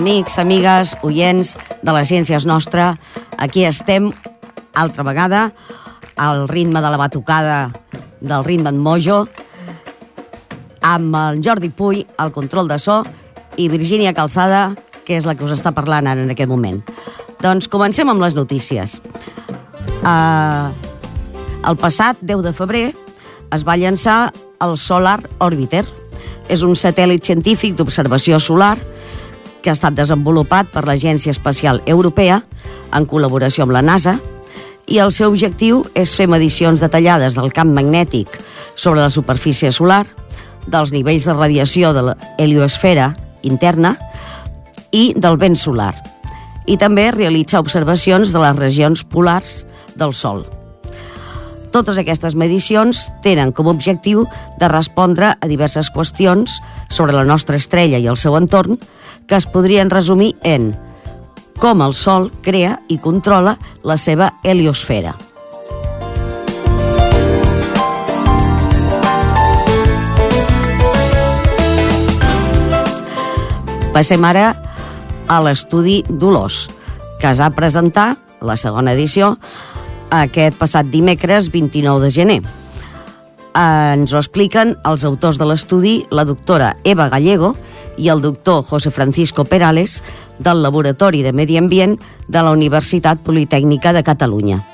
amics, amigues, oients de les Ciències Nostra. Aquí estem, altra vegada, al ritme de la batucada del ritme en mojo, amb el Jordi Puy, al control de so, i Virgínia Calçada, que és la que us està parlant ara en aquest moment. Doncs comencem amb les notícies. Uh, el passat 10 de febrer es va llançar el Solar Orbiter. És un satèl·lit científic d'observació solar que ha estat desenvolupat per l'Agència Espacial Europea en col·laboració amb la NASA i el seu objectiu és fer medicions detallades del camp magnètic sobre la superfície solar, dels nivells de radiació de l'heliosfera interna i del vent solar, i també realitzar observacions de les regions polars del Sol. Totes aquestes medicions tenen com a objectiu de respondre a diverses qüestions sobre la nostra estrella i el seu entorn que es podrien resumir en com el Sol crea i controla la seva heliosfera. Passem ara a l'estudi Dolors, que es va presentar, la segona edició, aquest passat dimecres 29 de gener. Eh, ens ho expliquen els autors de l'estudi, la doctora Eva Gallego i el doctor José Francisco Perales del Laboratori de Medi Ambient de la Universitat Politècnica de Catalunya.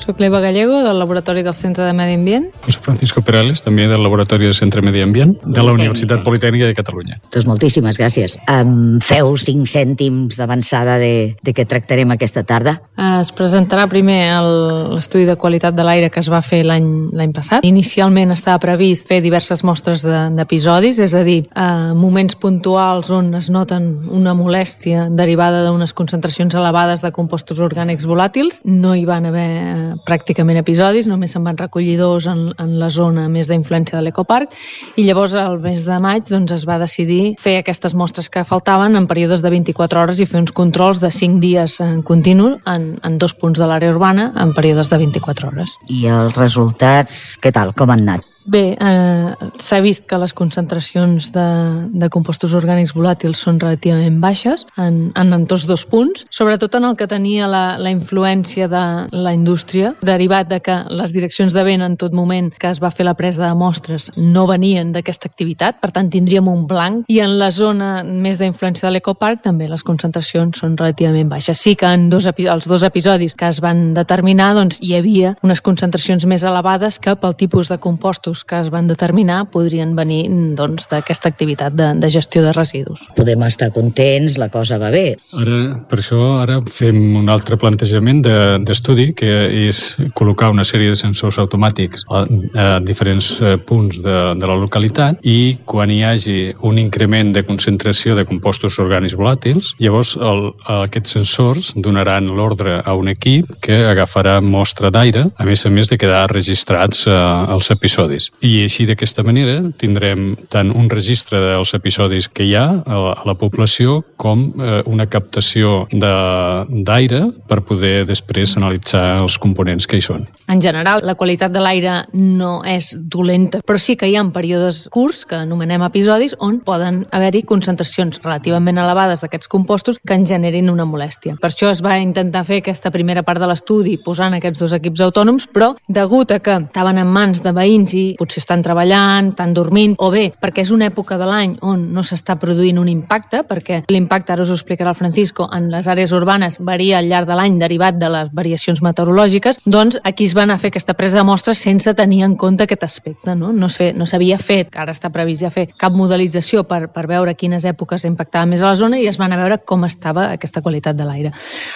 Soc l'Eva Gallego, del Laboratori del Centre de Medi Ambient. José Francisco Perales, també del Laboratori del Centre de Medi Ambient de la Universitat Politècnica de Catalunya. Doncs moltíssimes gràcies. Em feu cinc cèntims d'avançada de, de què tractarem aquesta tarda? Es presentarà primer l'estudi de qualitat de l'aire que es va fer l'any passat. Inicialment estava previst fer diverses mostres d'episodis, de, és a dir, a moments puntuals on es noten una molèstia derivada d'unes concentracions elevades de compostos orgànics volàtils. No hi van haver eh, pràcticament episodis, només se'n van recollir dos en, en la zona més d'influència de l'ecoparc i llavors al mes de maig doncs, es va decidir fer aquestes mostres que faltaven en períodes de 24 hores i fer uns controls de 5 dies en continu en, en dos punts de l'àrea urbana en períodes de 24 hores. I els resultats, què tal? Com han anat? Bé, eh, s'ha vist que les concentracions de, de compostos orgànics volàtils són relativament baixes en, en, en tots dos punts, sobretot en el que tenia la, la influència de la indústria, derivat de que les direccions de vent en tot moment que es va fer la presa de mostres no venien d'aquesta activitat, per tant tindríem un blanc, i en la zona més d'influència de l'ecoparc també les concentracions són relativament baixes. Sí que en dos, els dos episodis que es van determinar doncs, hi havia unes concentracions més elevades que pel tipus de compostos compostos que es van determinar podrien venir doncs, d'aquesta activitat de, de gestió de residus. Podem estar contents, la cosa va bé. Ara, per això ara fem un altre plantejament d'estudi, de, que és col·locar una sèrie de sensors automàtics a, a diferents eh, punts de, de la localitat i quan hi hagi un increment de concentració de compostos orgànics volàtils, llavors el, aquests sensors donaran l'ordre a un equip que agafarà mostra d'aire, a més a més de quedar registrats eh, els episodis episodis. I així d'aquesta manera tindrem tant un registre dels episodis que hi ha a la població com eh, una captació d'aire per poder després analitzar els components que hi són. En general, la qualitat de l'aire no és dolenta, però sí que hi ha períodes curts, que anomenem episodis, on poden haver-hi concentracions relativament elevades d'aquests compostos que en generin una molèstia. Per això es va intentar fer aquesta primera part de l'estudi posant aquests dos equips autònoms, però degut a que estaven en mans de veïns i potser estan treballant, estan dormint, o bé perquè és una època de l'any on no s'està produint un impacte, perquè l'impacte, ara us ho explicarà el Francisco, en les àrees urbanes varia al llarg de l'any derivat de les variacions meteorològiques, doncs aquí es va anar a fer aquesta presa de mostres sense tenir en compte aquest aspecte. No, no s'havia no fet, ara està previst ja fer cap modelització per, per veure quines èpoques impactava més a la zona i es van a veure com estava aquesta qualitat de l'aire.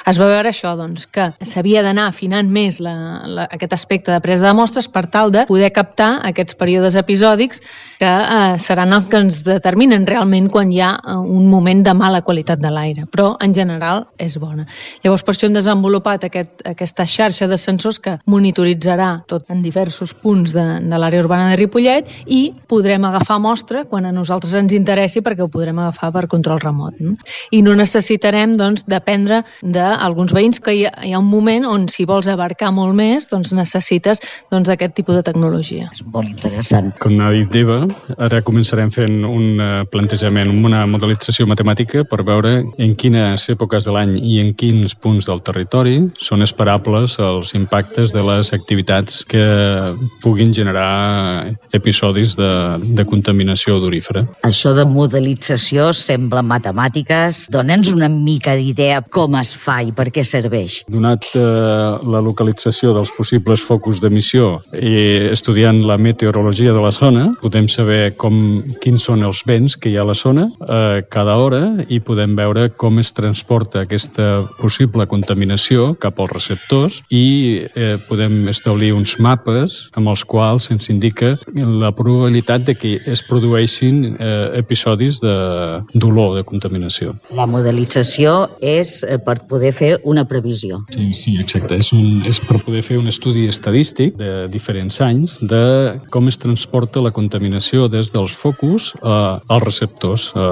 Es va veure això, doncs, que s'havia d'anar afinant més la, la, aquest aspecte de presa de mostres per tal de poder captar aquests períodes episòdics que eh, seran els que ens determinen realment quan hi ha eh, un moment de mala qualitat de l'aire, però en general és bona. Llavors per això hem desenvolupat aquest, aquesta xarxa de sensors que monitoritzarà tot en diversos punts de, de l'àrea urbana de Ripollet i podrem agafar mostra quan a nosaltres ens interessi perquè ho podrem agafar per control remot. No? I no necessitarem doncs, dependre d'alguns veïns que hi ha, hi ha un moment on si vols abarcar molt més doncs necessites d'aquest doncs, tipus de tecnologia. Molt interessant. Com ha dit Eva, ara començarem fent un eh, plantejament, una modelització matemàtica per veure en quines èpoques de l'any i en quins punts del territori són esperables els impactes de les activitats que puguin generar episodis de, de contaminació odorífera. Això de modelització sembla matemàtiques. Dóna'ns una mica d'idea com es fa i per què serveix. Donat eh, la localització dels possibles focus d'emissió i estudiant la meteorologia de la zona, podem saber com, quins són els vents que hi ha a la zona eh, cada hora i podem veure com es transporta aquesta possible contaminació cap als receptors i eh, podem establir uns mapes amb els quals ens indica la probabilitat de que es produeixin eh, episodis de dolor, de contaminació. La modelització és eh, per poder fer una previsió. Sí, sí exacte. És, un, és per poder fer un estudi estadístic de diferents anys de com es transporta la contaminació des dels focus a, als receptors a,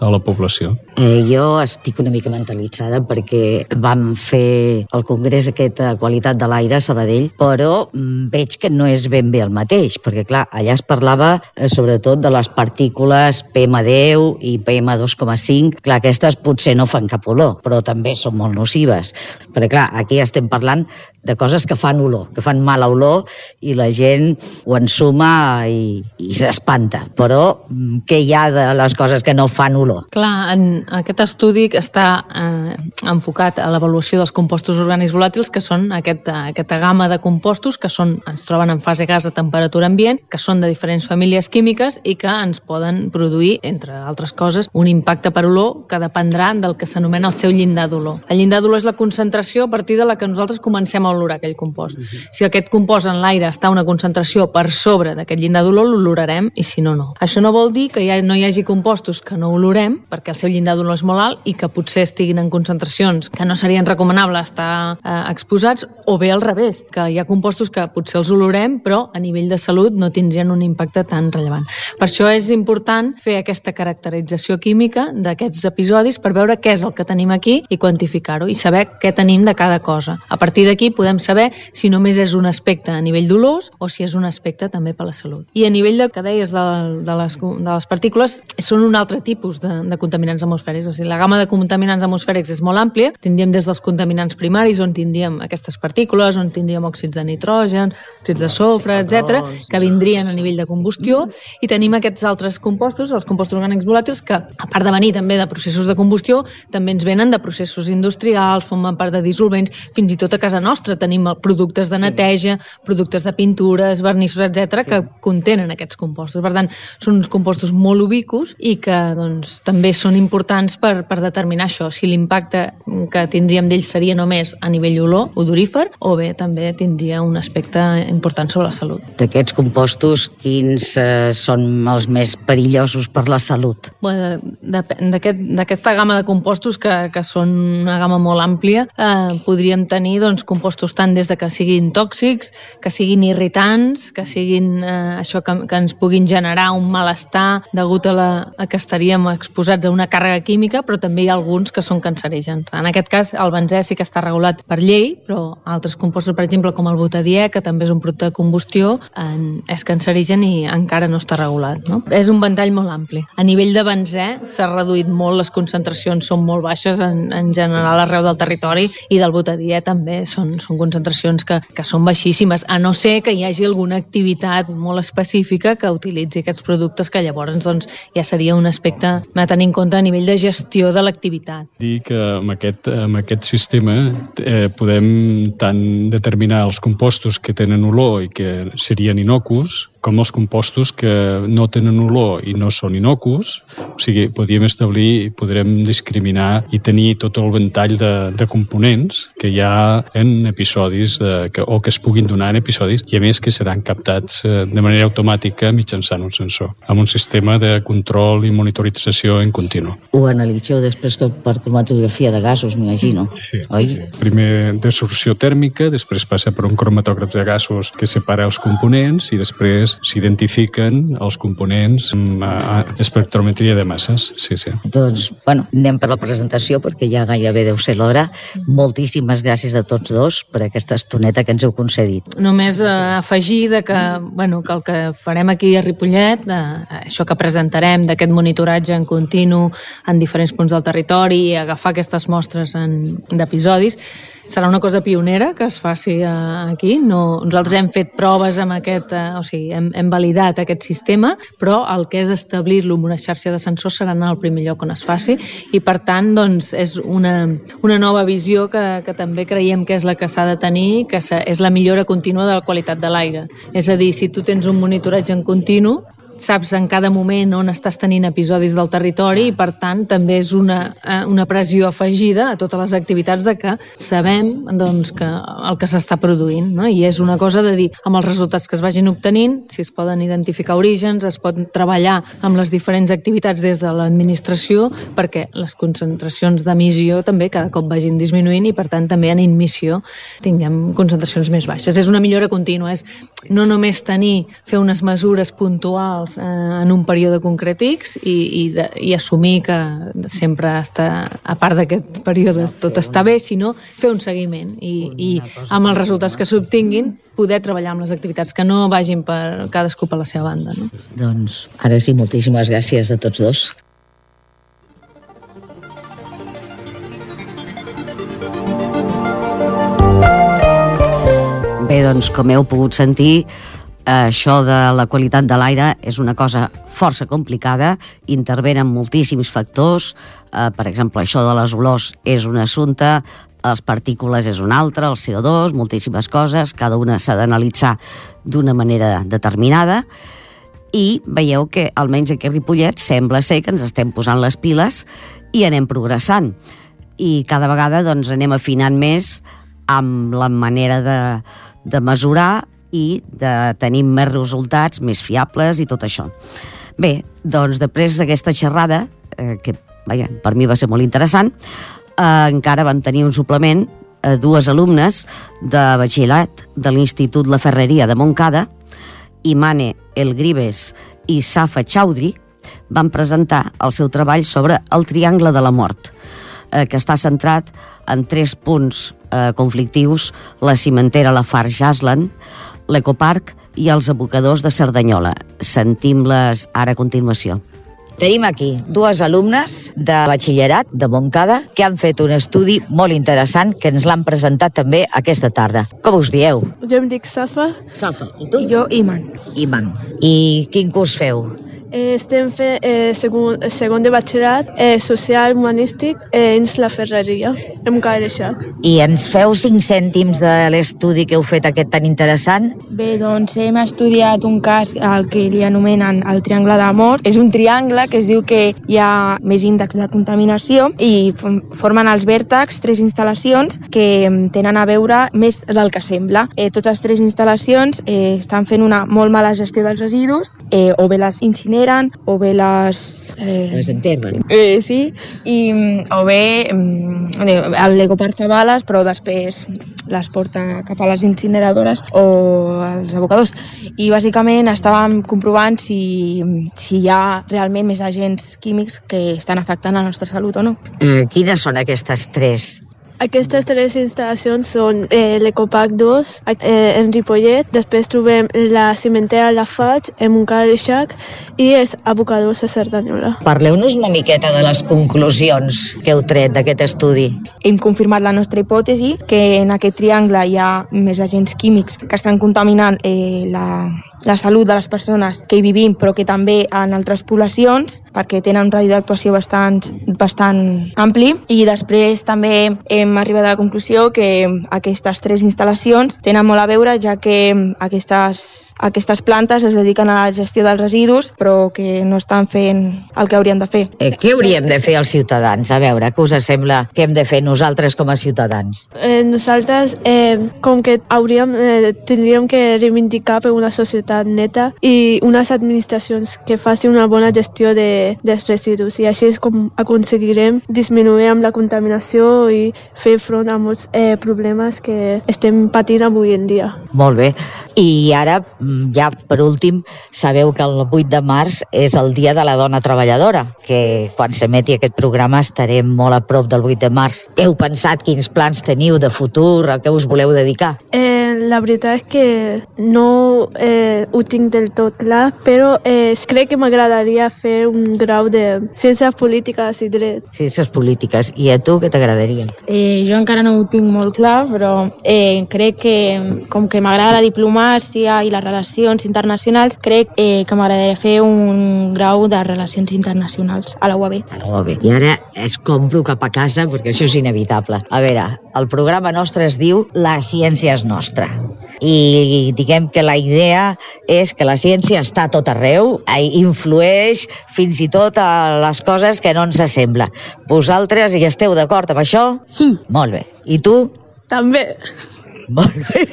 a la població. Eh, jo estic una mica mentalitzada perquè vam fer el congrés aquest de qualitat de l'aire a Sabadell, però mm, veig que no és ben bé el mateix, perquè clar, allà es parlava eh, sobretot de les partícules PM10 i PM2,5. Clar, aquestes potser no fan cap olor, però també són molt nocives. Perquè clar, aquí estem parlant de coses que fan olor, que fan mala olor i la gent ho ensuma i, i s'espanta. Però mm, què hi ha de les coses que no fan olor? Clar, en aquest estudi que està eh, enfocat a l'avaluació dels compostos orgànics volàtils, que són aquest, aquesta gamma de compostos que són, ens troben en fase gas a temperatura ambient, que són de diferents famílies químiques i que ens poden produir, entre altres coses, un impacte per olor que dependrà del que s'anomena el seu llindar d'olor. El llindar d'olor és la concentració a partir de la que nosaltres comencem a olorar aquell compost. Si aquest compost en l'aire està a una concentració per sobre d'aquest llindar d'olor, l'olorarem i si no, no. Això no vol dir que ja no hi hagi compostos que no olorem, perquè el seu llindar d'olor és molt alt i que potser estiguin en concentracions que no serien recomanables estar eh, exposats, o bé al revés, que hi ha compostos que potser els olorem, però a nivell de salut no tindrien un impacte tan rellevant. Per això és important fer aquesta caracterització química d'aquests episodis per veure què és el que tenim aquí i quantificar-ho i saber què tenim de cada cosa. A partir d'aquí podem saber si només és un aspecte a nivell dolors o si és un aspecte també per la salut. I a nivell de, que deies de, de, les, de les partícules, són un altre tipus de, de contaminants atmosfèrics. O sigui, la gamma de contaminants atmosfèrics és molt àmplia. Tindríem des dels contaminants primaris, on tindríem aquestes partícules, on tindríem òxids de nitrogen, òxids de sofre, etc, que vindrien a nivell de combustió, i tenim aquests altres compostos, els compostos orgànics volàtils, que a part de venir també de processos de combustió, també ens venen de processos industrials, formen part de dissolvents, fins i tot a casa nostra tenim productes de neteja, productes de pintures, vernissos, etc sí. que contenen aquests compostos. Per tant, són uns compostos molt ubicus i que doncs, també són importants per, per determinar això, si l'impacte que tindríem d'ells seria només a nivell olor, odorífer, o bé també tindria un aspecte important sobre la salut. D'aquests compostos, quins eh, són els més perillosos per la salut? Bueno, D'aquesta aquest, gamma de compostos, que, que són una gamma molt àmplia, eh, podríem tenir doncs, compostos tant des de que siguin tòxics, que siguin irritants, que siguin eh, això que, que ens puguin generar un malestar degut a, la, a que estaríem exposats a una càrrega química, però també hi ha alguns que són cancerígens. En aquest cas, el benzè sí que està regulat per llei, però altres compostos, per exemple, com el butadiè, que també és un producte de combustió, en, és cancerigen i encara no està regulat. No? És un ventall molt ampli. A nivell de benzè s'ha reduït molt, les concentracions són molt baixes en, en general arreu del territori i del butadiè també són, són concentracions que, que són baixíssimes, a no ser que hi hagi alguna activitat molt específica que utilitzi aquests productes que llavors doncs, ja seria un aspecte a tenir en compte a nivell de gestió de l'activitat. Dir que amb aquest, amb aquest sistema eh, podem tant determinar els compostos que tenen olor i que serien inocus com els compostos que no tenen olor i no són inocus, o sigui, podríem establir i podrem discriminar i tenir tot el ventall de, de components que hi ha en episodis de, que, o que es puguin donar en episodis i a més que seran captats eh, de manera automàtica mitjançant un sensor, amb un sistema de control i monitorització en continu. Ho analitzeu després per cromatografia de gasos, m'imagino, sí, oi? Sí. Primer de sorció tèrmica, després passa per un cromatògraf de gasos que separa els components i després s'identifiquen els components amb espectrometria de masses. Sí, sí. Doncs, bueno, anem per la presentació perquè ja gairebé deu ser l'hora. Moltíssimes gràcies a tots dos per aquesta estoneta que ens heu concedit. Només eh, afegir de que, bueno, que el que farem aquí a Ripollet, eh, això que presentarem d'aquest monitoratge en continu en diferents punts del territori i agafar aquestes mostres d'episodis, serà una cosa pionera que es faci eh, aquí. No, nosaltres hem fet proves amb aquest, eh, o sigui, hem, hem validat aquest sistema, però el que és establir-lo en una xarxa de sensors serà anar al primer lloc on es faci i, per tant, doncs, és una, una nova visió que, que també creiem que és la que s'ha de tenir, que és la millora contínua de la qualitat de l'aire. És a dir, si tu tens un monitoratge en continu, saps en cada moment on estàs tenint episodis del territori i per tant també és una, eh, una pressió afegida a totes les activitats de que sabem doncs, que el que s'està produint no? i és una cosa de dir amb els resultats que es vagin obtenint, si es poden identificar orígens, es pot treballar amb les diferents activitats des de l'administració perquè les concentracions d'emissió també cada cop vagin disminuint i per tant també en immissió tinguem concentracions més baixes. És una millora contínua, és no només tenir, fer unes mesures puntuals professionals eh, en un període concret X i, i, de, i assumir que sempre està, a part d'aquest període tot està bé, sinó fer un seguiment i, i amb els resultats que s'obtinguin poder treballar amb les activitats que no vagin per cadascú per la seva banda. No? Doncs ara sí, moltíssimes gràcies a tots dos. Bé, doncs, com heu pogut sentir, això de la qualitat de l'aire és una cosa força complicada, intervenen moltíssims factors, eh, per exemple, això de les olors és un assumpte, les partícules és un altre, el CO2, moltíssimes coses, cada una s'ha d'analitzar d'una manera determinada, i veieu que, almenys aquí a Ripollet, sembla ser que ens estem posant les piles i anem progressant. I cada vegada doncs, anem afinant més amb la manera de, de mesurar i de tenir més resultats, més fiables i tot això. Bé, doncs després d'aquesta xerrada, eh, que vaja, per mi va ser molt interessant, eh, encara vam tenir un suplement, eh, dues alumnes de batxillerat de l'Institut La Ferreria de Montcada, Imane Elgribes i Safa Chaudhry, van presentar el seu treball sobre el Triangle de la Mort, eh, que està centrat en tres punts eh, conflictius, la cimentera La Far Jasland, l'Ecoparc i els abocadors de Cerdanyola. Sentim-les ara a continuació. Tenim aquí dues alumnes de batxillerat de Montcada que han fet un estudi molt interessant que ens l'han presentat també aquesta tarda. Com us dieu? Jo em dic Safa. Safa. I tu? Jo, Iman. Iman. I quin curs feu? Eh, estem fent eh, segon, segon de batxillerat eh, social humanístic eh, dins la ferreria, en Caireixac. I ens feu cinc cèntims de l'estudi que heu fet aquest tan interessant? Bé, doncs hem estudiat un cas al que li anomenen el triangle de mort. És un triangle que es diu que hi ha més índex de contaminació i formen els vèrtex tres instal·lacions que tenen a veure més del que sembla. Eh, totes tres instal·lacions eh, estan fent una molt mala gestió dels residus eh, o bé les incineren incineren o bé les... Eh, les enterren. Eh, sí, i, o bé mm, l'ecoparc fa bales però després les porta cap a les incineradores o als abocadors. I bàsicament estàvem comprovant si, si hi ha realment més agents químics que estan afectant la nostra salut o no. Eh, quines són aquestes tres aquestes tres instal·lacions són eh, l'Ecopac 2 eh, en Ripollet, després trobem la cimentera La Faig en Montcada i Xac i els abocadors a Cerdanyola. Parleu-nos una miqueta de les conclusions que heu tret d'aquest estudi. Hem confirmat la nostra hipòtesi que en aquest triangle hi ha més agents químics que estan contaminant eh, la, la salut de les persones que hi vivim, però que també en altres poblacions, perquè tenen un radi d'actuació bastant, bastant ampli. I després també hem arribat a la conclusió que aquestes tres instal·lacions tenen molt a veure, ja que aquestes, aquestes plantes es dediquen a la gestió dels residus, però que no estan fent el que haurien de fer. Eh, què hauríem de fer els ciutadans? A veure, què us sembla que hem de fer nosaltres com a ciutadans? Eh, nosaltres, eh, com que hauríem, eh, tindríem que reivindicar per una societat ciutat neta i unes administracions que facin una bona gestió de, dels residus i així és com aconseguirem disminuir amb la contaminació i fer front a molts eh, problemes que estem patint avui en dia. Molt bé. I ara, mm, ja per últim, sabeu que el 8 de març és el Dia de la Dona Treballadora, que quan s'emeti aquest programa estarem molt a prop del 8 de març. Heu pensat quins plans teniu de futur, a què us voleu dedicar? Eh, la veritat és que no eh, ho tinc del tot clar, però eh, crec que m'agradaria fer un grau de ciències polítiques i dret. Ciències polítiques. I a tu què t'agradaria? Eh, jo encara no ho tinc molt clar, però eh, crec que com que m'agrada la diplomàcia i les relacions internacionals, crec eh, que m'agradaria fer un grau de relacions internacionals a la UAB. A la UAB. I ara es compro cap a casa perquè això és inevitable. A veure, el programa nostre es diu La ciència és nostra. I diguem que la idea és que la ciència està a tot arreu, influeix fins i tot a les coses que no ens sembla. Vosaltres hi esteu d'acord amb això? Sí. Molt bé. I tu? També. Molt bé.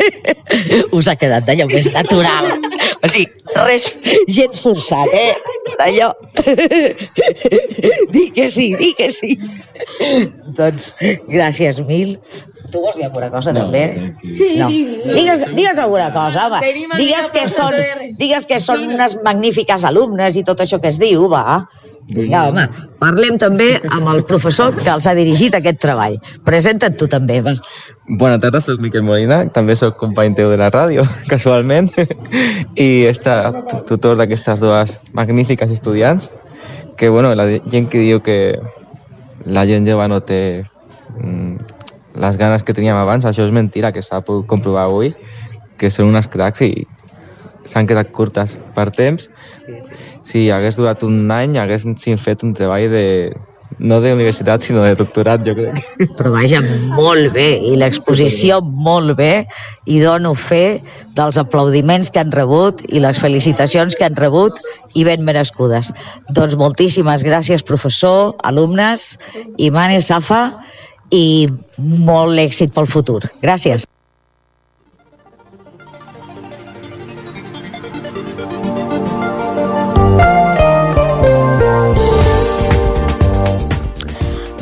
Us ha quedat d'allò més natural. O sigui, res, gens forçat, eh? D'allò. Di que sí, di que sí. doncs, gràcies mil. Tu vols dir alguna cosa, no, també? Sí, no. Digues, digues alguna cosa, home. Digues que, són, digues que són unes magnífiques alumnes i tot això que es diu, va. Ja, home, parlem també amb el professor que els ha dirigit aquest treball. Presenta't tu també. Va. Bona tarda, soc Miquel Molina, també sóc company teu de la ràdio, casualment, i esta, tutor d'aquestes dues magnífiques estudiants, que bueno, la gent que diu que la gent jove no té mm, les ganes que teníem abans, això és mentira, que s'ha pogut comprovar avui, que són unes cracs i s'han quedat curtes per temps. Sí, sí. Si hagués durat un any, haguessin fet un treball de, no d'universitat, sinó de doctorat, jo crec. Però vaja, molt bé, i l'exposició molt bé, i dono fe dels aplaudiments que han rebut i les felicitacions que han rebut i ben merescudes. Doncs moltíssimes gràcies, professor, alumnes, Imane Safa, i molt èxit pel futur. Gràcies.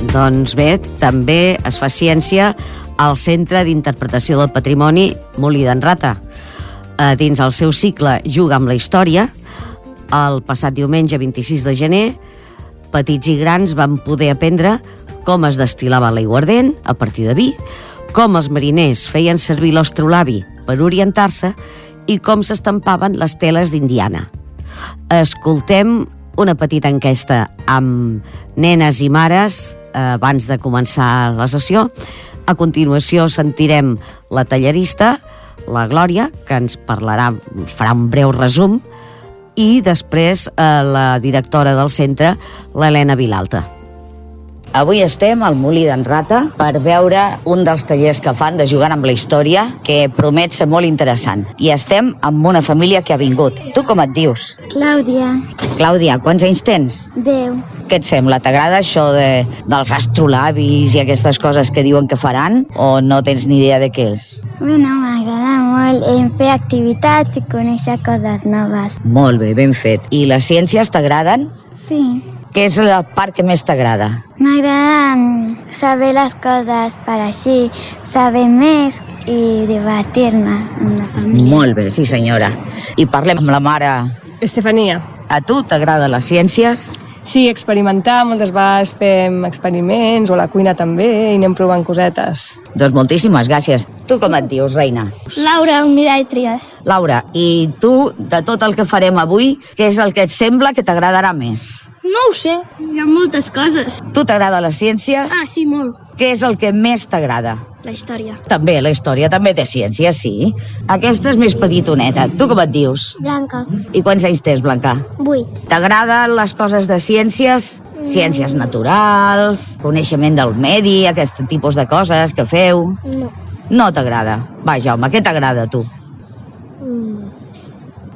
Doncs bé, també es fa ciència al Centre d'Interpretació del Patrimoni Molí d'en Rata. Eh, dins el seu cicle Juga amb la història, el passat diumenge 26 de gener, petits i grans van poder aprendre com es destilava l'aiguardent a partir de vi, com els mariners feien servir l'astrolabi per orientar-se i com s'estampaven les teles d'indiana. Escoltem una petita enquesta amb nenes i mares eh, abans de començar la sessió. A continuació sentirem la tallerista, la Glòria, que ens parlarà, farà un breu resum, i després eh, la directora del centre, l'Helena Vilalta. Avui estem al Molí d'en Rata per veure un dels tallers que fan de jugant amb la història que promet ser molt interessant. I estem amb una família que ha vingut. Tu com et dius? Clàudia. Clàudia, quants anys tens? Deu. Què et sembla? T'agrada això de, dels astrolabis i aquestes coses que diuen que faran? O no tens ni idea de què és? Bueno, m'agrada molt en fer activitats i conèixer coses noves. Molt bé, ben fet. I les ciències t'agraden? Sí. Què és la part que més t'agrada? M'agrada saber les coses per així, saber més i divertir-me amb la família. Molt bé, sí senyora. I parlem amb la mare. Estefania. A tu t'agraden les ciències? Sí, experimentar, moltes vegades fem experiments, o la cuina també, i anem provant cosetes. Doncs moltíssimes gràcies. Tu com et dius, reina? Laura, un mirall Trias. Laura, i tu, de tot el que farem avui, què és el que et sembla que t'agradarà més? No ho sé, hi ha moltes coses. Tu t'agrada la ciència? Ah, sí, molt. Què és el que més t'agrada? La història. També, la història també té ciència, sí. Aquesta és més petitoneta. Tu com et dius? Blanca. I quants anys tens, Blanca? Vuit. T'agraden les coses de ciències? Mm. Ciències naturals, coneixement del medi, aquest tipus de coses que feu? No. No t'agrada? Vaja, home, què t'agrada a tu?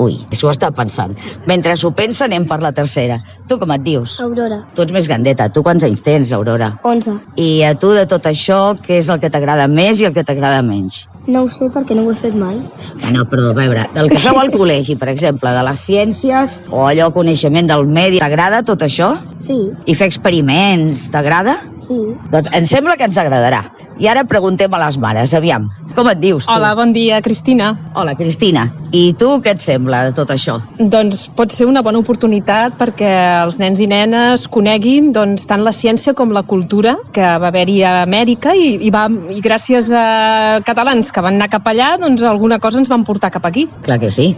Ui, s'ho està pensant. Mentre s'ho pensa, anem per la tercera. Tu com et dius? Aurora. Tu ets més grandeta. Tu quants anys tens, Aurora? 11. I a tu de tot això, què és el que t'agrada més i el que t'agrada menys? No ho sé perquè no ho he fet mai. Bueno, però a veure, el que feu al col·legi, per exemple, de les ciències o allò coneixement del medi, t'agrada tot això? Sí, I fer experiments, t'agrada? sí. Doncs em sembla que ens agradarà. I ara preguntem a les mares, aviam, com et dius tu? Hola, bon dia, Cristina. Hola, Cristina. I tu què et sembla de tot això? Doncs pot ser una bona oportunitat perquè els nens i nenes coneguin doncs, tant la ciència com la cultura que va haver-hi a Amèrica i, i, va, i gràcies a catalans que van anar cap allà, doncs alguna cosa ens van portar cap aquí. Clar que sí.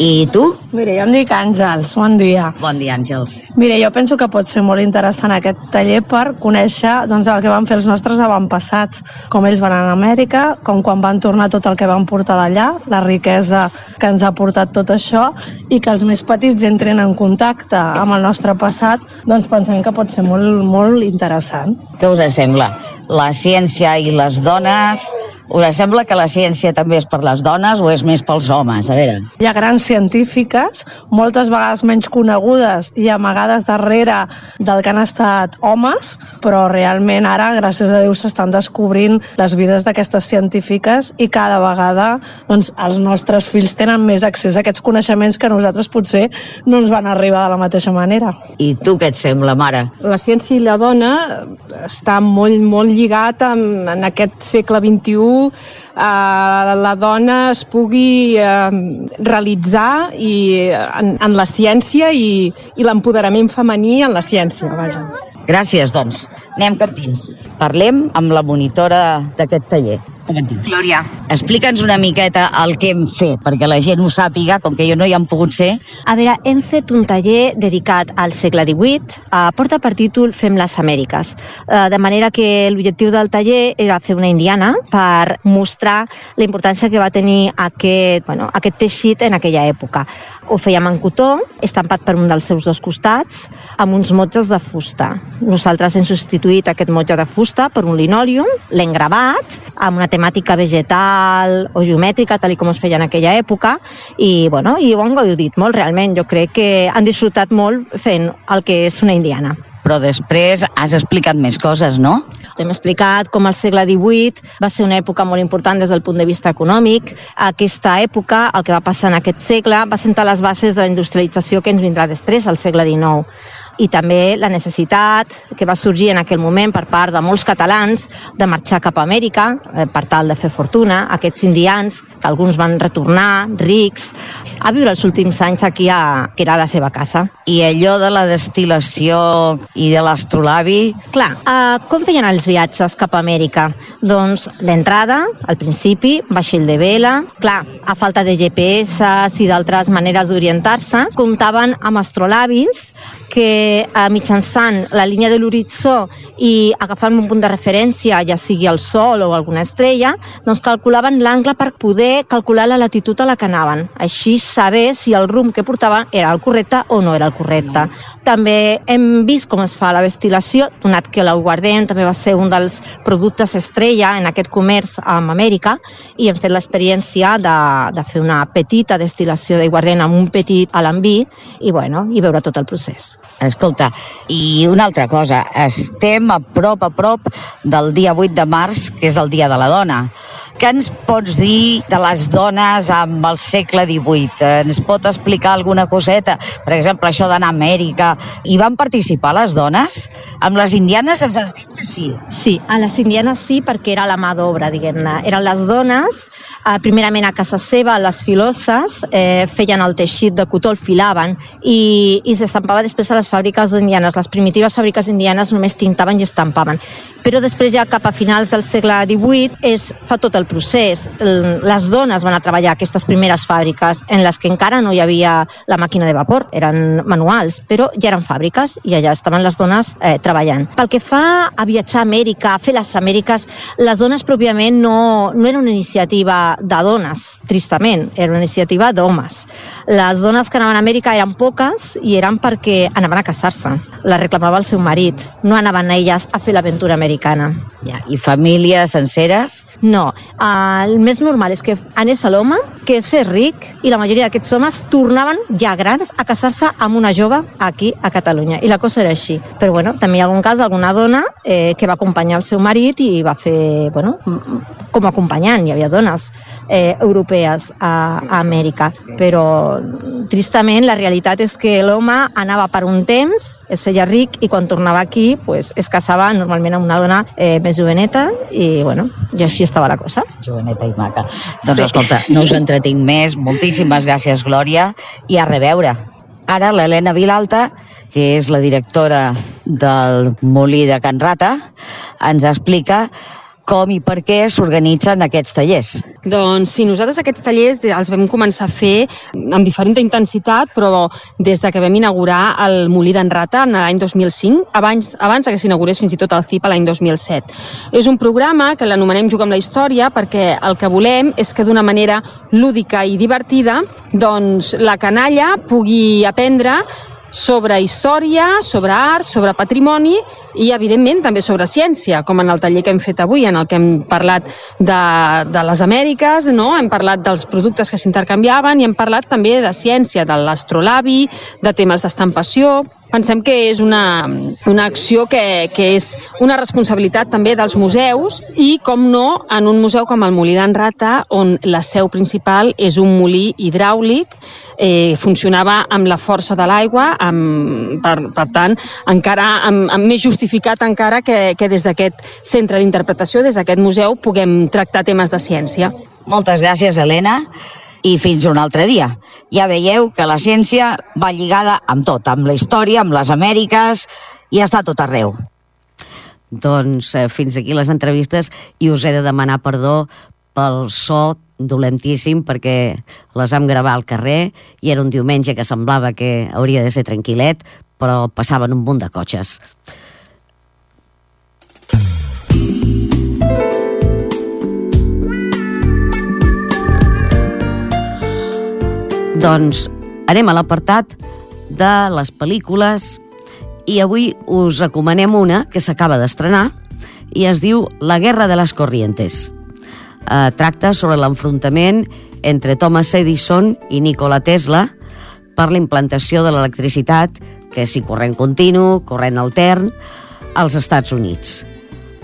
I tu? Mira, jo em dic Àngels, bon dia. Bon dia, Àngels. Mira, jo penso que pot ser molt interessant aquest taller per conèixer doncs, el que van fer els nostres avantpassats, com ells van anar a Amèrica, com quan van tornar tot el que van portar d'allà, la riquesa que ens ha portat tot això, i que els més petits entrin en contacte amb el nostre passat, doncs pensem que pot ser molt, molt interessant. Què us sembla? La ciència i les dones... Us sembla que la ciència també és per les dones o és més pels homes? A veure... Hi ha grans científiques, moltes vegades menys conegudes i amagades darrere del que han estat homes, però realment ara, gràcies a Déu, s'estan descobrint les vides d'aquestes científiques i cada vegada doncs, els nostres fills tenen més accés a aquests coneixements que nosaltres potser no ens van arribar de la mateixa manera. I tu què et sembla, mare? La ciència i la dona està molt, molt lligat amb, en aquest segle XXI eh, la dona es pugui eh, realitzar i, en, en la ciència i, i l'empoderament femení en la ciència, vaja. Gràcies, doncs. Anem campins. Parlem amb la monitora d'aquest taller. Com et dius? Glòria. Explica'ns una miqueta el que hem fet, perquè la gent ho sàpiga, com que jo no hi han pogut ser. A veure, hem fet un taller dedicat al segle XVIII, eh, porta per títol Fem les Amèriques, eh, de manera que l'objectiu del taller era fer una indiana per mostrar la importància que va tenir aquest, bueno, aquest teixit en aquella època. Ho fèiem en cotó, estampat per un dels seus dos costats, amb uns motges de fusta. Nosaltres hem substituït aquest motge de fusta per un linòlium, l'hem gravat amb una temàtica vegetal o geomètrica, tal com es feia en aquella època, i, bueno, i ho han gaudit molt, realment. Jo crec que han disfrutat molt fent el que és una indiana. Però després has explicat més coses, no? Hem explicat com el segle XVIII va ser una època molt important des del punt de vista econòmic. Aquesta època, el que va passar en aquest segle, va sentar les bases de la industrialització que ens vindrà després, al segle XIX i també la necessitat que va sorgir en aquell moment per part de molts catalans de marxar cap a Amèrica eh, per tal de fer fortuna, aquests indians, que alguns van retornar, rics, a viure els últims anys aquí, a, que era la seva casa. I allò de la destil·lació i de l'astrolabi... Clar, eh, com feien els viatges cap a Amèrica? Doncs d'entrada, al principi, vaixell de vela, clar, a falta de GPS i d'altres maneres d'orientar-se, comptaven amb astrolabis que eh, mitjançant la línia de l'horitzó i agafant un punt de referència, ja sigui el Sol o alguna estrella, doncs calculaven l'angle per poder calcular la latitud a la que anaven. Així saber si el rumb que portaven era el correcte o no era el correcte. També hem vist com es fa la destil·lació, donat que l'aiguardent també va ser un dels productes estrella en aquest comerç amb Amèrica i hem fet l'experiència de, de fer una petita destil·lació d'aiguardent amb un petit alambí i, bueno, i veure tot el procés. Escolta, i una altra cosa, estem a prop a prop del dia 8 de març, que és el Dia de la Dona. Què ens pots dir de les dones amb el segle XVIII? Ens pot explicar alguna coseta? Per exemple, això d'anar a Amèrica. Hi van participar les dones? Amb les indianes ens has dit que sí. Sí, a les indianes sí, perquè era la mà d'obra, diguem-ne. Eren les dones, eh, primerament a casa seva, les filoses, eh, feien el teixit de cotó, el filaven, i, i s'estampava després a les fàbriques indianes. Les primitives fàbriques indianes només tintaven i estampaven. Però després, ja cap a finals del segle XVIII, es fa tot el procés. Les dones van a treballar aquestes primeres fàbriques en les que encara no hi havia la màquina de vapor, eren manuals, però ja eren fàbriques i allà estaven les dones eh, treballant. Pel que fa a viatjar a Amèrica, a fer les Amèriques, les dones pròpiament no, no era una iniciativa de dones, tristament, era una iniciativa d'homes. Les dones que anaven a Amèrica eren poques i eren perquè anaven a casar-se. La reclamava el seu marit. No anaven elles a fer l'aventura americana. Ja, I famílies senceres? No. Uh, el més normal és que anés a l'home, que es fes ric, i la majoria d'aquests homes tornaven ja grans a casar-se amb una jove aquí a Catalunya. I la cosa era així. Però bueno, també hi ha algun cas d'alguna dona eh, que va acompanyar el seu marit i va fer, bueno, com a acompanyant. Hi havia dones eh, europees a, a Amèrica. Però, tristament, la realitat és que l'home anava per un temps, es feia ric i quan tornava aquí pues, es casava normalment amb una dona eh, més joveneta i, bueno, i així estava la cosa. Joveneta i maca. Doncs escolta, no us entretinc més. Moltíssimes gràcies, Glòria, i a reveure. Ara l'Helena Vilalta, que és la directora del Molí de Can Rata, ens explica com i per què s'organitzen aquests tallers. Doncs sí, nosaltres aquests tallers els vam començar a fer amb diferent intensitat, però des de que vam inaugurar el Molí d'en Rata l'any 2005, abans, abans que s'inaugurés fins i tot el CIP l'any 2007. És un programa que l'anomenem Juga amb la història perquè el que volem és que d'una manera lúdica i divertida doncs, la canalla pugui aprendre sobre història, sobre art, sobre patrimoni i, evidentment, també sobre ciència, com en el taller que hem fet avui, en el que hem parlat de, de les Amèriques, no? hem parlat dels productes que s'intercanviaven i hem parlat també de ciència, de l'astrolabi, de temes d'estampació... Pensem que és una, una acció que, que és una responsabilitat també dels museus i, com no, en un museu com el Molí d'en Rata, on la seu principal és un molí hidràulic, eh, funcionava amb la força de l'aigua, per, per tant, encara amb, amb més justificat encara que, que des d'aquest centre d'interpretació, des d'aquest museu, puguem tractar temes de ciència. Moltes gràcies, Helena i fins un altre dia. Ja veieu que la ciència va lligada amb tot, amb la història, amb les Amèriques, i està tot arreu. Doncs eh, fins aquí les entrevistes i us he de demanar perdó pel so dolentíssim perquè les vam gravar al carrer i era un diumenge que semblava que hauria de ser tranquil·let, però passaven un munt de cotxes. Doncs anem a l'apartat de les pel·lícules i avui us recomanem una que s'acaba d'estrenar i es diu La guerra de les corrientes. Eh, tracta sobre l'enfrontament entre Thomas Edison i Nikola Tesla per la implantació de l'electricitat, que és si corrent continu, corrent altern, als Estats Units.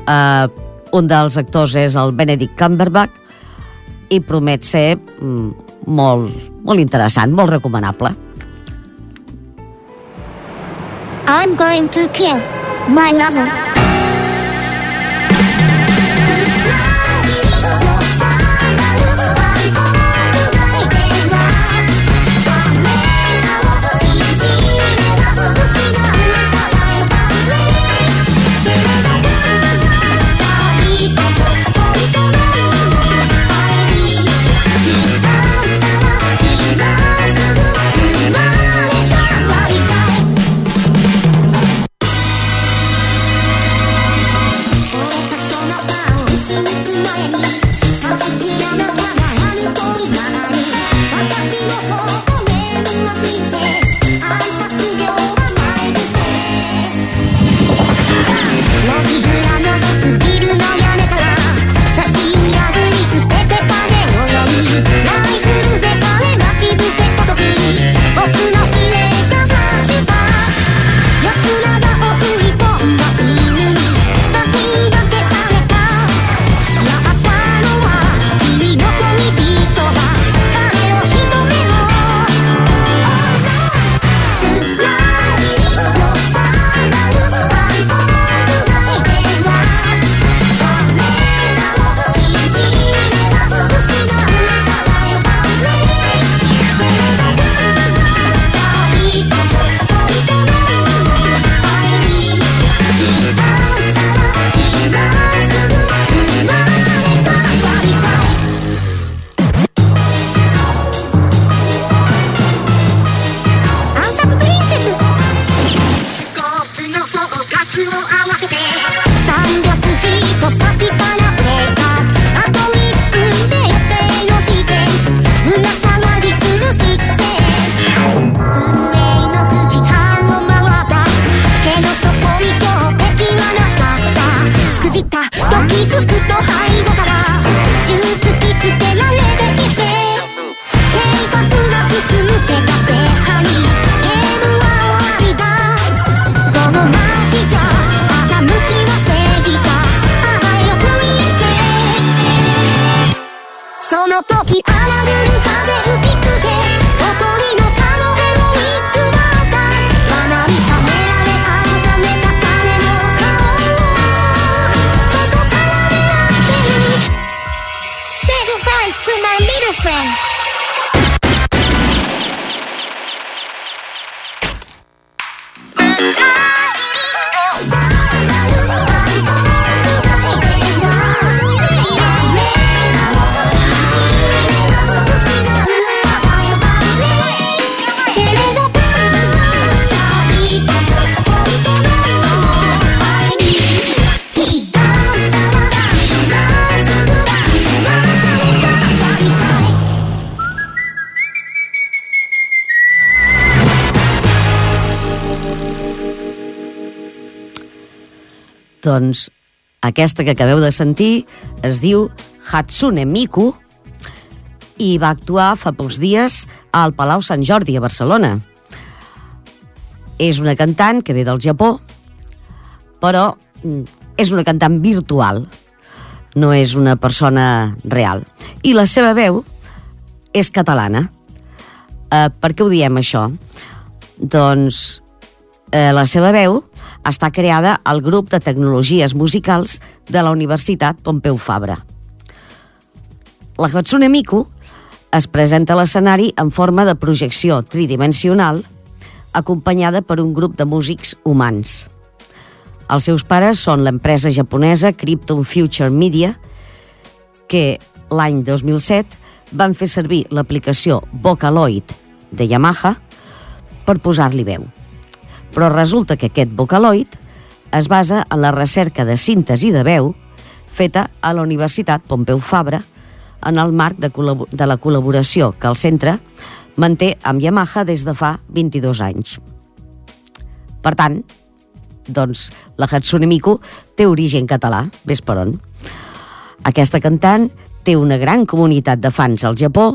Eh, un dels actors és el Benedict Cumberbatch i promet ser mm, molt, molt interessant, molt recomanable. I'm going to kill my lover. Doncs aquesta que acabeu de sentir es diu Hatsune Miku i va actuar fa pocs dies al Palau Sant Jordi a Barcelona. És una cantant que ve del Japó, però mm, és una cantant virtual, no és una persona real. I la seva veu és catalana. Eh, per què ho diem, això? Doncs eh, la seva veu està creada al grup de tecnologies musicals de la Universitat Pompeu Fabra. La Hatsune Miku es presenta a l'escenari en forma de projecció tridimensional acompanyada per un grup de músics humans. Els seus pares són l'empresa japonesa Krypton Future Media, que l'any 2007 van fer servir l'aplicació Vocaloid de Yamaha per posar-li veu. Però resulta que aquest Vocaloid es basa en la recerca de síntesi de veu feta a la Universitat Pompeu Fabra en el marc de, de la col·laboració que el centre manté amb Yamaha des de fa 22 anys. Per tant, doncs, la Hatsune Miku té origen català, ves per on. Aquesta cantant té una gran comunitat de fans al Japó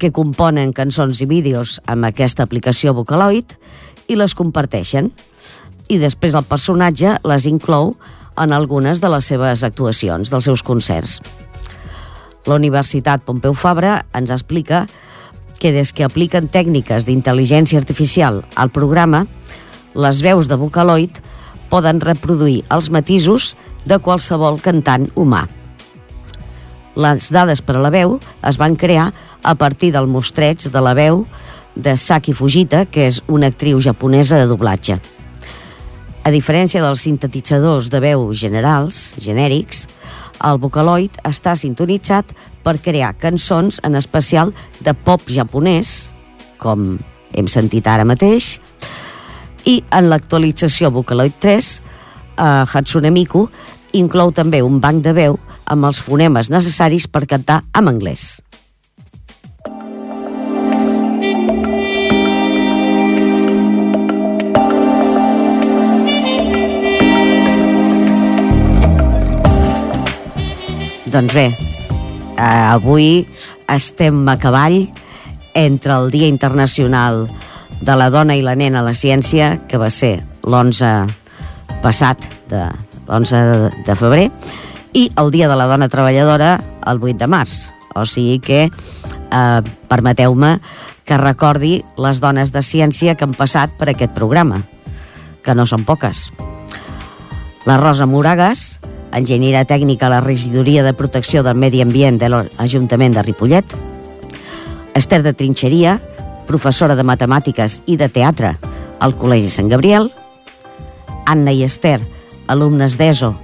que componen cançons i vídeos amb aquesta aplicació Vocaloid i les comparteixen. I després el personatge les inclou en algunes de les seves actuacions, dels seus concerts. La Universitat Pompeu Fabra ens explica que des que apliquen tècniques d'intel·ligència artificial al programa, les veus de Vocaloid poden reproduir els matisos de qualsevol cantant humà. Les dades per a la veu es van crear a partir del mostreig de la veu de Saki Fujita, que és una actriu japonesa de doblatge. A diferència dels sintetitzadors de veu generals, genèrics, el Vocaloid està sintonitzat per crear cançons, en especial de pop japonès, com hem sentit ara mateix, i en l'actualització Vocaloid 3, eh, Hatsune Miku inclou també un banc de veu amb els fonemes necessaris per cantar en anglès. Doncs bé, eh, avui estem a cavall entre el Dia Internacional de la Dona i la Nena a la Ciència, que va ser l'11 passat, de l'11 de, febrer, i el Dia de la Dona Treballadora el 8 de març. O sigui que eh, permeteu-me que recordi les dones de ciència que han passat per aquest programa, que no són poques. La Rosa Moragas, enginyera tècnica a la Regidoria de Protecció del Medi Ambient de l'Ajuntament de Ripollet, Esther de Trinxeria, professora de Matemàtiques i de Teatre al Col·legi Sant Gabriel, Anna i Esther, alumnes d'ESO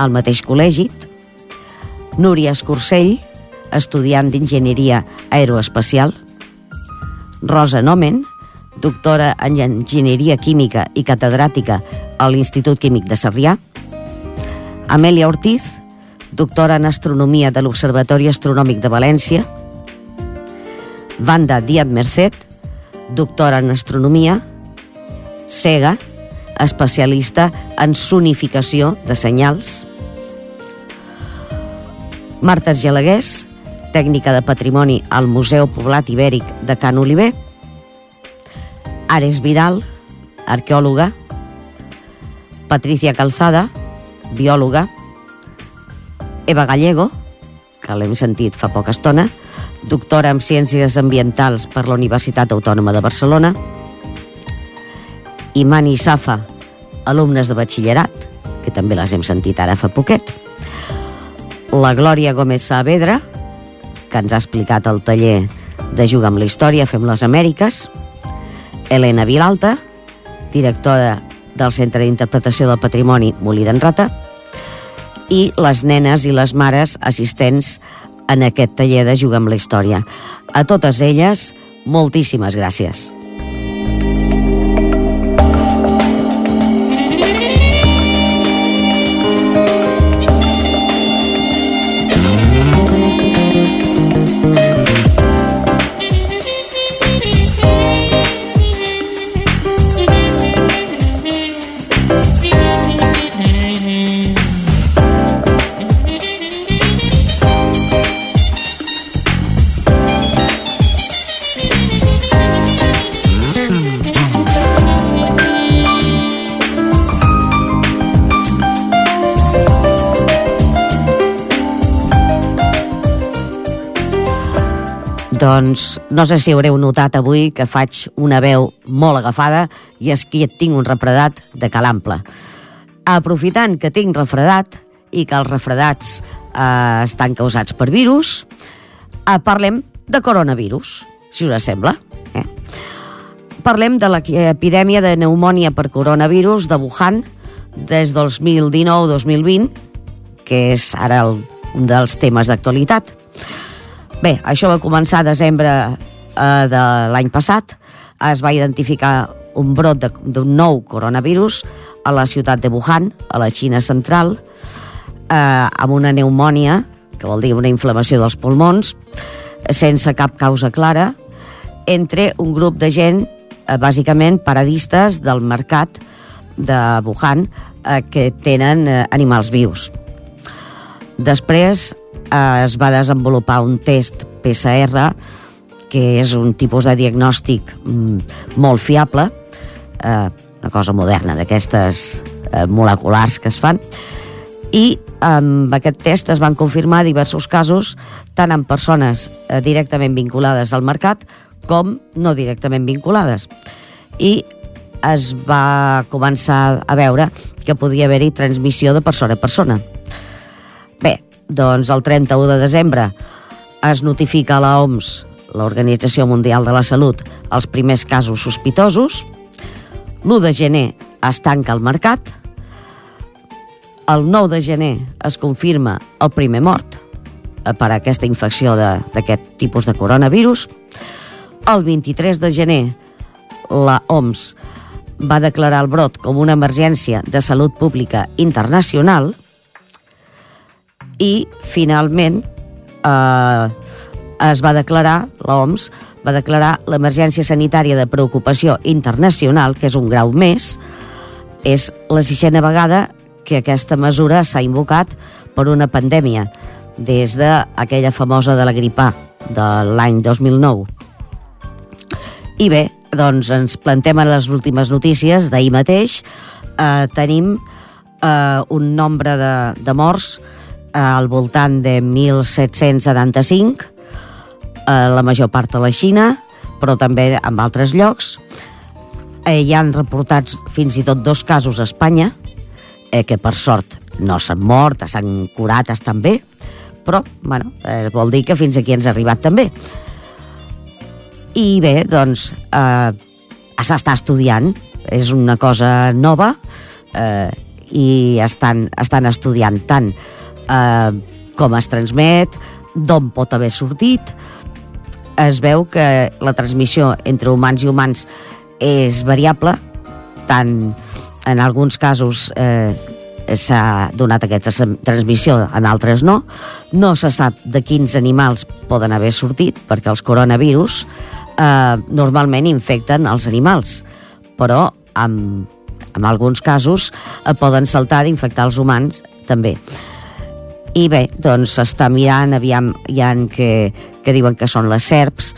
al mateix col·legi, Núria Escursell, estudiant d'Enginyeria Aeroespacial, Rosa Nomen, doctora en Enginyeria Química i catedràtica a l'Institut Químic de Sarrià, Amèlia Ortiz, doctora en Astronomia de l'Observatori Astronòmic de València, Wanda Díaz Merced, doctora en Astronomia, Sega, especialista en sonificació de senyals, Marta Gelagués, tècnica de patrimoni al Museu Poblat Ibèric de Can Oliver, Ares Vidal, arqueòloga, Patricia Calzada, biòloga, Eva Gallego, que l'hem sentit fa poca estona, doctora en Ciències Ambientals per la Universitat Autònoma de Barcelona, Imani Safa, alumnes de batxillerat, que també les hem sentit ara fa poquet, la Glòria Gómez Saavedra, que ens ha explicat el taller de Juga amb la Història, Fem les Amèriques, Helena Vilalta, directora del Centre d'Interpretació del Patrimoni Molí d'en Rata, i les nenes i les mares assistents en aquest taller de Juga amb la Història. A totes elles, moltíssimes gràcies. Doncs no sé si haureu notat avui que faig una veu molt agafada i és que tinc un refredat de calample. Aprofitant que tinc refredat i que els refredats eh, estan causats per virus, eh, parlem de coronavirus, si us sembla. Eh? Parlem de l'epidèmia de pneumònia per coronavirus de Wuhan des del 2019-2020, que és ara el, un dels temes d'actualitat. Bé, això va començar a desembre eh, de l'any passat. Es va identificar un brot d'un nou coronavirus a la ciutat de Wuhan, a la Xina central, eh, amb una pneumònia, que vol dir una inflamació dels pulmons, sense cap causa clara, entre un grup de gent, eh, bàsicament paradistes del mercat de Wuhan, eh, que tenen eh, animals vius. Després eh, es va desenvolupar un test PCR, que és un tipus de diagnòstic mm, molt fiable, eh, una cosa moderna d'aquestes eh, moleculars que es fan, i amb aquest test es van confirmar diversos casos, tant en persones eh, directament vinculades al mercat com no directament vinculades. I es va començar a veure que podia haver-hi transmissió de persona a persona. Bé, doncs el 31 de desembre es notifica a la OMS, l'Organització Mundial de la Salut, els primers casos sospitosos. L'1 de gener es tanca el mercat. El 9 de gener es confirma el primer mort per aquesta infecció d'aquest tipus de coronavirus. El 23 de gener la OMS va declarar el brot com una emergència de salut pública internacional i finalment eh, es va declarar, l'OMS va declarar l'emergència sanitària de preocupació internacional, que és un grau més, és la sisena vegada que aquesta mesura s'ha invocat per una pandèmia, des d'aquella famosa de la gripa de l'any 2009. I bé, doncs ens plantem a les últimes notícies d'ahir mateix. Eh, tenim eh, un nombre de, de morts al voltant de 1.775, eh, la major part a la Xina, però també en altres llocs. Eh, hi han reportats fins i tot dos casos a Espanya, eh, que per sort no s'han mort, s'han curat, estan bé, però bueno, eh, vol dir que fins aquí ens ha arribat també. I bé, doncs, eh, s'està estudiant, és una cosa nova, eh, i estan, estan estudiant tant eh, com es transmet, d'on pot haver sortit. Es veu que la transmissió entre humans i humans és variable, tant en alguns casos eh, s'ha donat aquesta transmissió, en altres no. No se sap de quins animals poden haver sortit, perquè els coronavirus eh, normalment infecten els animals, però en, en alguns casos eh, poden saltar d'infectar els humans també. I bé, doncs s'està mirant, aviam, hi ha que, que diuen que són les serps,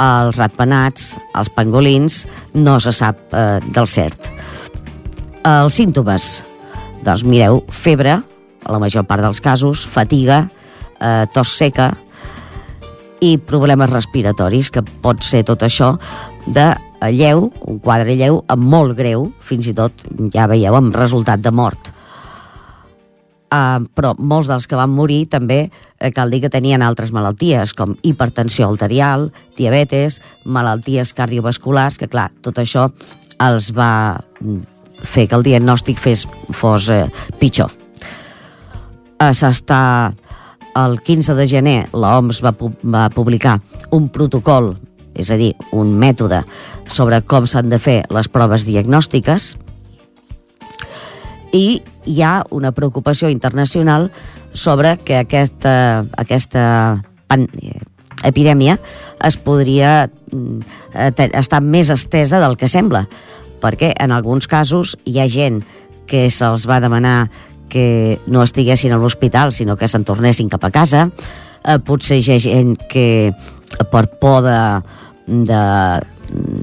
els ratpenats, els pangolins, no se sap eh, del cert. Els símptomes, doncs mireu, febre, a la major part dels casos, fatiga, eh, tos seca, i problemes respiratoris, que pot ser tot això de lleu, un quadre lleu amb molt greu, fins i tot, ja veieu, amb resultat de mort. Uh, però molts dels que van morir també eh, cal dir que tenien altres malalties, com hipertensió arterial, diabetes, malalties cardiovasculars, que clar, tot això els va mm, fer que el diagnòstic fes, fos eh, pitjor. Uh, S'està el 15 de gener l'OMS va, pu va publicar un protocol, és a dir, un mètode sobre com s'han de fer les proves diagnòstiques i hi ha una preocupació internacional sobre que aquesta, aquesta eh, epidèmia es podria mm, eh, estar més estesa del que sembla, perquè en alguns casos hi ha gent que se'ls va demanar que no estiguessin a l'hospital, sinó que se'n tornessin cap a casa. Eh, potser hi ha gent que per por de, de,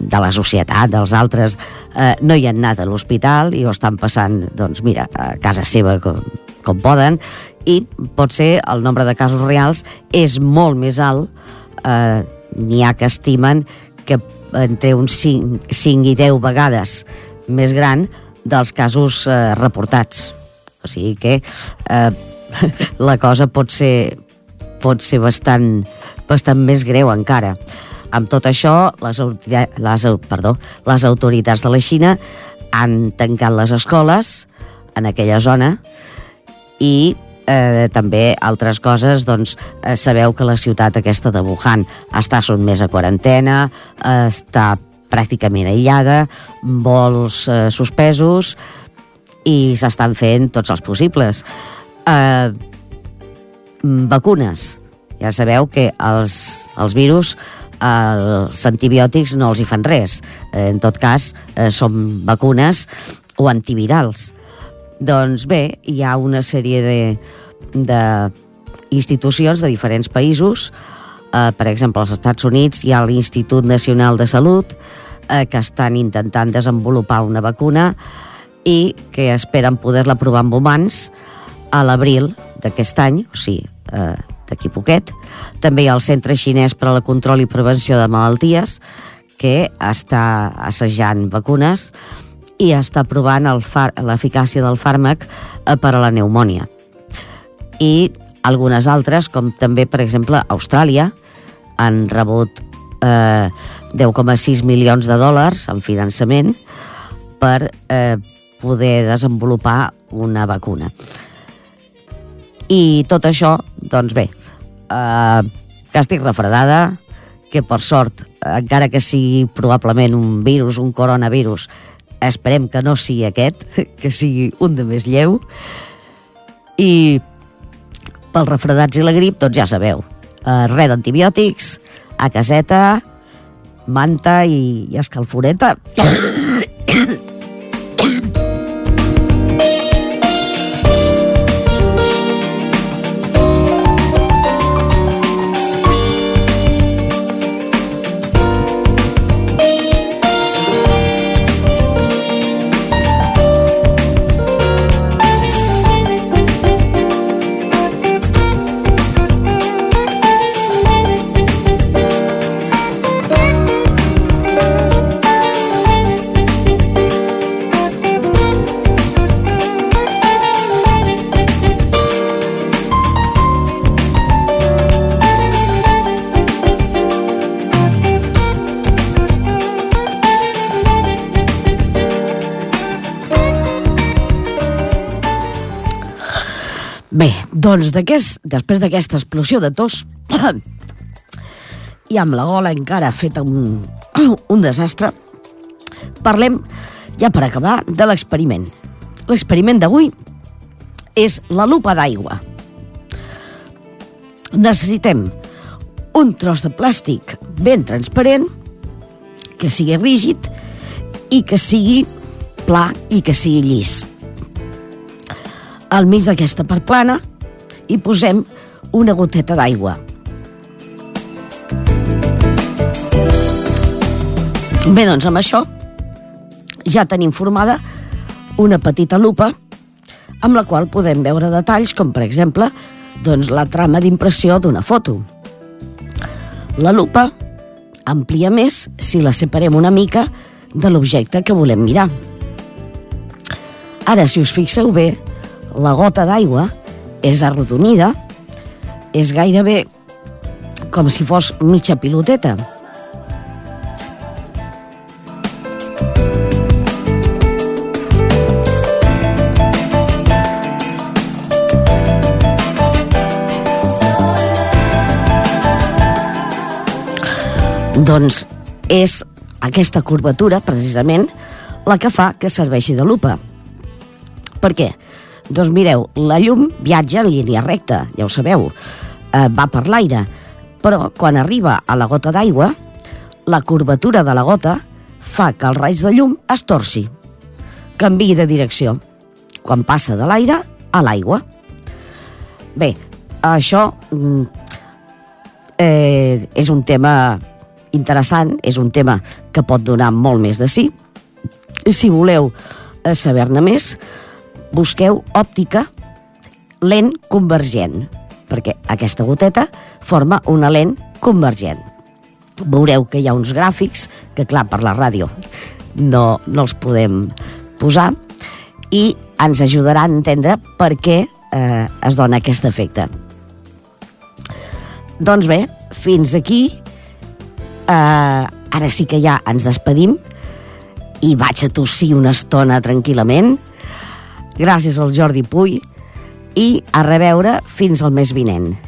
de la societat, dels altres, eh, no hi han anat a l'hospital i ho estan passant, doncs mira, a casa seva com, com poden, i pot ser el nombre de casos reals és molt més alt, eh, n'hi ha que estimen que entre uns 5, 5 i 10 vegades més gran dels casos eh, reportats. O sigui que eh, la cosa pot ser, pot ser bastant, bastant més greu encara. Amb tot això, les, les, perdó, les autoritats de la Xina han tancat les escoles en aquella zona i eh, també altres coses, doncs eh, sabeu que la ciutat aquesta de Wuhan està sotmesa a quarantena, eh, està pràcticament aïllada, vols eh, suspesos i s'estan fent tots els possibles. Eh, vacunes. Ja sabeu que els, els virus els antibiòtics no els hi fan res. Eh, en tot cas, eh, són vacunes o antivirals. Doncs bé, hi ha una sèrie de, de institucions de diferents països, eh, per exemple, als Estats Units hi ha l'Institut Nacional de Salut, eh, que estan intentant desenvolupar una vacuna i que esperen poder-la provar amb humans a l'abril d'aquest any, o sigui, eh, d'aquí poquet. També hi ha el Centre Xinès per a la Control i Prevenció de Malalties, que està assajant vacunes i està provant l'eficàcia del fàrmac eh, per a la pneumònia. I algunes altres, com també, per exemple, Austràlia, han rebut eh, 10,6 milions de dòlars en finançament per eh, poder desenvolupar una vacuna. I tot això, doncs bé, eh, que estic refredada, que per sort, encara que sigui probablement un virus, un coronavirus, esperem que no sigui aquest, que sigui un de més lleu, i pels refredats i la grip, doncs ja sabeu, eh, res d'antibiòtics, a caseta, manta i, i escalforeta. Doncs d'aquest- després d'aquesta explosió de tos i amb la gola encara feta un, un desastre, parlem, ja per acabar, de l'experiment. L'experiment d'avui és la lupa d'aigua. Necessitem un tros de plàstic ben transparent, que sigui rígid i que sigui pla i que sigui llis. Al mig d'aquesta part plana hi posem una goteta d'aigua. Bé, doncs amb això ja tenim formada una petita lupa amb la qual podem veure detalls com, per exemple, doncs, la trama d'impressió d'una foto. La lupa amplia més si la separem una mica de l'objecte que volem mirar. Ara, si us fixeu bé, la gota d'aigua és arrodonida, és gairebé com si fos mitja piloteta. Doncs és aquesta curvatura, precisament, la que fa que serveixi de lupa. Per què? Doncs mireu, la llum viatja en línia recta, ja ho sabeu, eh, va per l'aire, però quan arriba a la gota d'aigua, la curvatura de la gota fa que el raig de llum es torci, canvi de direcció, quan passa de l'aire a l'aigua. Bé, això mm, eh, és un tema interessant, és un tema que pot donar molt més de sí. Si voleu eh, saber-ne més, busqueu òptica lent convergent, perquè aquesta goteta forma una lent convergent. Veureu que hi ha uns gràfics que, clar, per la ràdio no, no els podem posar i ens ajudarà a entendre per què eh, es dona aquest efecte. Doncs bé, fins aquí Uh, ara sí que ja ens despedim i vaig a tossir una estona tranquil·lament. Gràcies al Jordi Puy i a reveure fins al mes vinent.